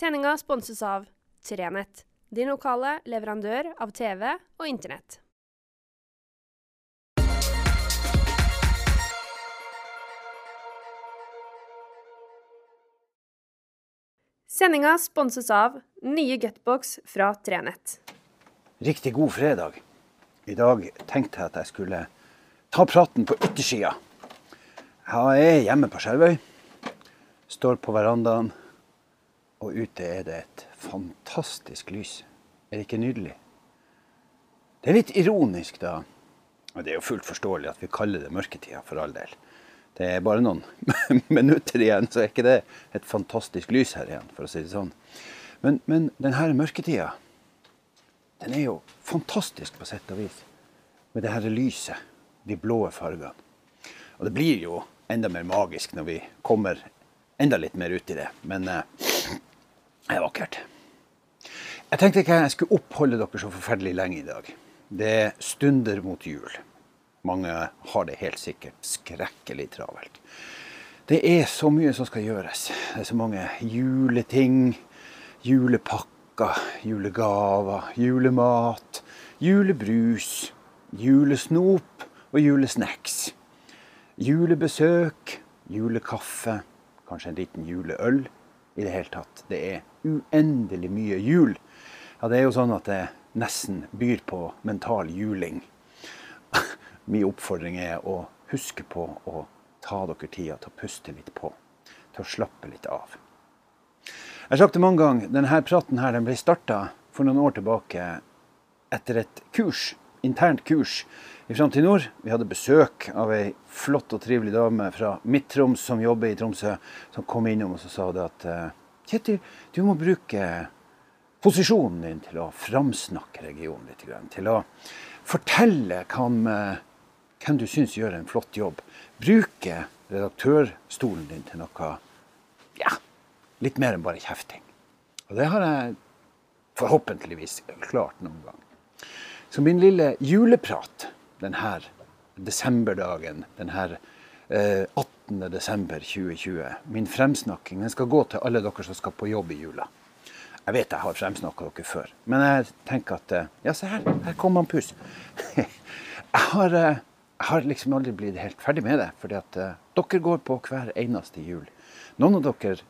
Sendinga sponses av Trenett, din lokale leverandør av TV og Internett. Sendinga sponses av nye Gutbox fra Trenett. Riktig god fredag. I dag tenkte jeg at jeg skulle ta praten på yttersida. Jeg er hjemme på Skjervøy. Står på verandaen, og ute er det et fantastisk lys. Er det ikke nydelig? Det er litt ironisk, da. Og det er jo fullt forståelig at vi kaller det mørketida, for all del. Det er bare noen minutter igjen, så er ikke det et fantastisk lys her igjen, for å si det sånn. Men, men denne mørketida, den er jo fantastisk på sett og vis. Med det her lyset, de blå fargene. Og det blir jo enda mer magisk når vi kommer enda litt mer ut i det. Men eh, det er vakkert. Jeg tenkte ikke jeg skulle oppholde dere så forferdelig lenge i dag. Det stunder mot jul. Mange har det helt sikkert skrekkelig travelt. Det er så mye som skal gjøres. Det er så mange juleting, julepakker, julegaver, julemat, julebrus, julesnop og julesnacks. Julebesøk, julekaffe, kanskje en liten juleøl. I det hele tatt. Det er uendelig mye jul. Ja, det er jo sånn at det nesten byr på mental juling. Min oppfordring er å huske på å ta dere tida til å puste litt på. Til å slappe litt av. Jeg har sagt det mange ganger, denne praten her, den ble starta for noen år tilbake etter et kurs, internt kurs i Framtid Nord. Vi hadde besøk av ei flott og trivelig dame fra Midt-Troms som jobber i Tromsø, som kom innom og så sa det at eh, Kjetil, du må bruke posisjonen din til å framsnakke regionen litt. Til å fortelle hvem, hvem du syns gjør en flott jobb. Bruke redaktørstolen din til noe ja, litt mer enn bare kjefting. Og det har jeg forhåpentligvis klart noen gang. Så min lille juleprat denne desemberdagen, denne eh, 18. desember 2020, min fremsnakking, den skal gå til alle dere som skal på jobb i jula. Jeg vet jeg har fremsnakka dere før, men jeg tenker at eh, Ja, se her. Her kom han Puss. jeg, har, eh, jeg har liksom aldri blitt helt ferdig med det. fordi at dere går på hver eneste jul. Noen av dere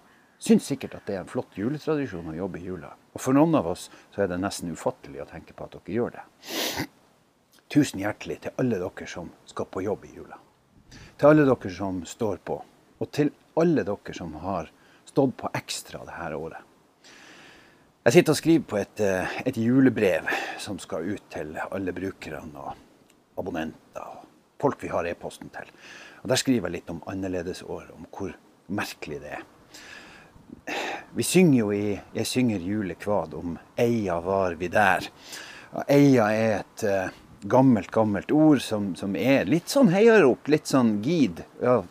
syns sikkert at det er en flott juletradisjon å jobbe i jula. Og for noen av oss så er det nesten ufattelig å tenke på at dere gjør det. Tusen hjertelig til alle dere som skal på jobb i jula. Til alle dere som står på, og til alle dere som har stått på ekstra dette året. Jeg sitter og skriver på et, eh, et julebrev som skal ut til alle brukerne og abonnenter og folk vi har e-posten til. Og Der skriver jeg litt om annerledesår, om hvor merkelig det er. Vi synger jo i 'Jeg synger julekvad' om 'eia var vi der'. Eia er et uh, gammelt, gammelt ord som, som, er litt sånn heiarop, litt sånn gid. Ja,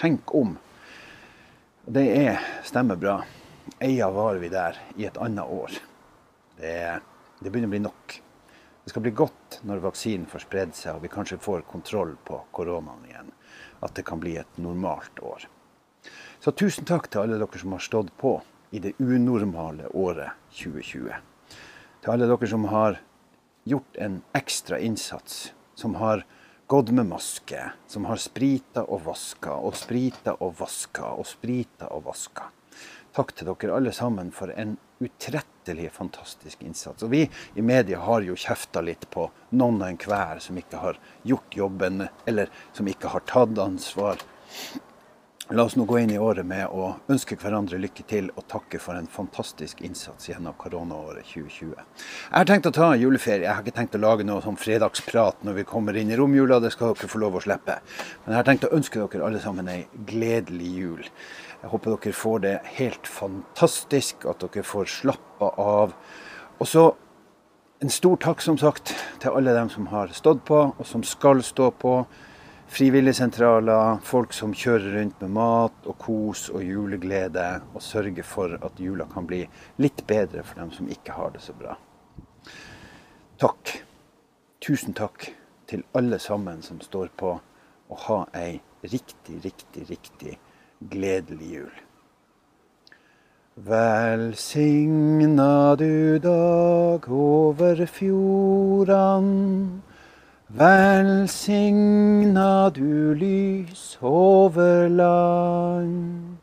tenk om. Det er, stemmer bra. Eia var vi der i et annet år. Det, det begynner å bli nok. Det skal bli godt når vaksinen får spredd seg og vi kanskje får kontroll på koronaen igjen. At det kan bli et normalt år. Så tusen takk til alle dere som har stått på i det unormale året 2020. Til alle dere som har gjort en ekstra innsats, som har gått med maske, som har sprita og vaska og sprita og vaska og sprita og vaska. Takk til dere alle sammen for en utrettelig fantastisk innsats. Og vi i media har jo kjefta litt på noen og enhver som ikke har gjort jobben, eller som ikke har tatt ansvar. La oss nå gå inn i året med å ønske hverandre lykke til og takke for en fantastisk innsats gjennom koronaåret 2020. Jeg har tenkt å ta juleferie. Jeg har ikke tenkt å lage noe sånn fredagsprat når vi kommer inn i romjula. Det skal dere få lov å slippe. Men jeg har tenkt å ønske dere alle sammen ei gledelig jul. Jeg håper dere får det helt fantastisk, at dere får slappa av. Og så en stor takk, som sagt, til alle dem som har stått på, og som skal stå på frivilligsentraler, folk som kjører rundt med mat og kos og juleglede, og sørger for at jula kan bli litt bedre for dem som ikke har det så bra. Takk. Tusen takk til alle sammen som står på, og ha ei riktig, riktig, riktig gledelig jul. Velsigna du dag over fjordene. Velsigna du lys over land.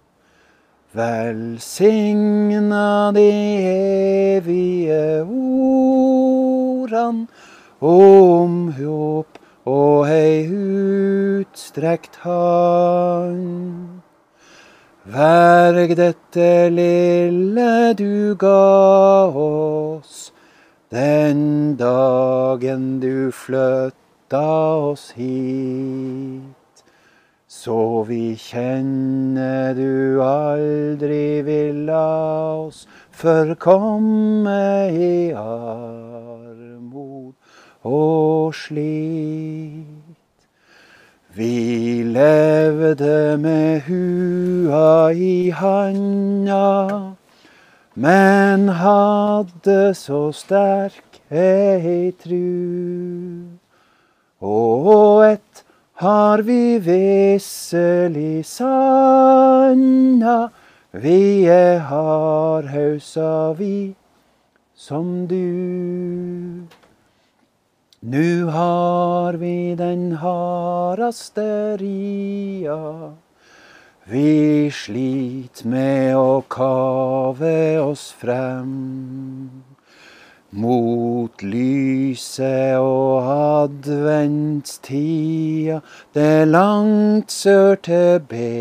Velsigna de evige ordene om håp og ei utstrekt hand. Verg dette lille du ga oss, den dagen du flytta oss hit. Så vi kjenner du aldri vil la oss forkomme i armod og slit. Vi levde med hua i handa, men hadde så sterk ei tru. Og ett har vi visselig sanna, vi er hardhausa vi som du. Nu har vi den hardaste ria. Vi slit med å kave oss frem. Mot lyset og adventstida, det langt sør til Betlehem.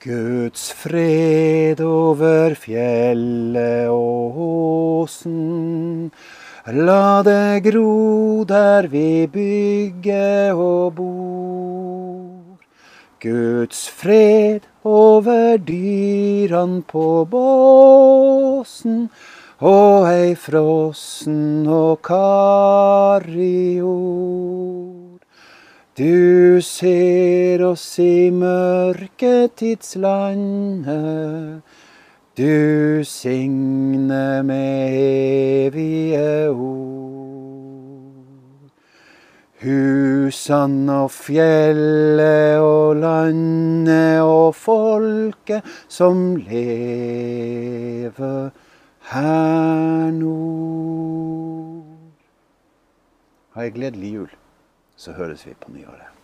Guds fred over fjellet og åsen. La det gro der vi bygger og bor. Guds fred over dyrene på båsen. Og ei frossen og karrig jord. Du ser oss i mørketidslandet. Du signer med evige ord. Husene og fjellet og landet og folket som lever her nord. Ha ei gledelig jul så høres vi på nyåret.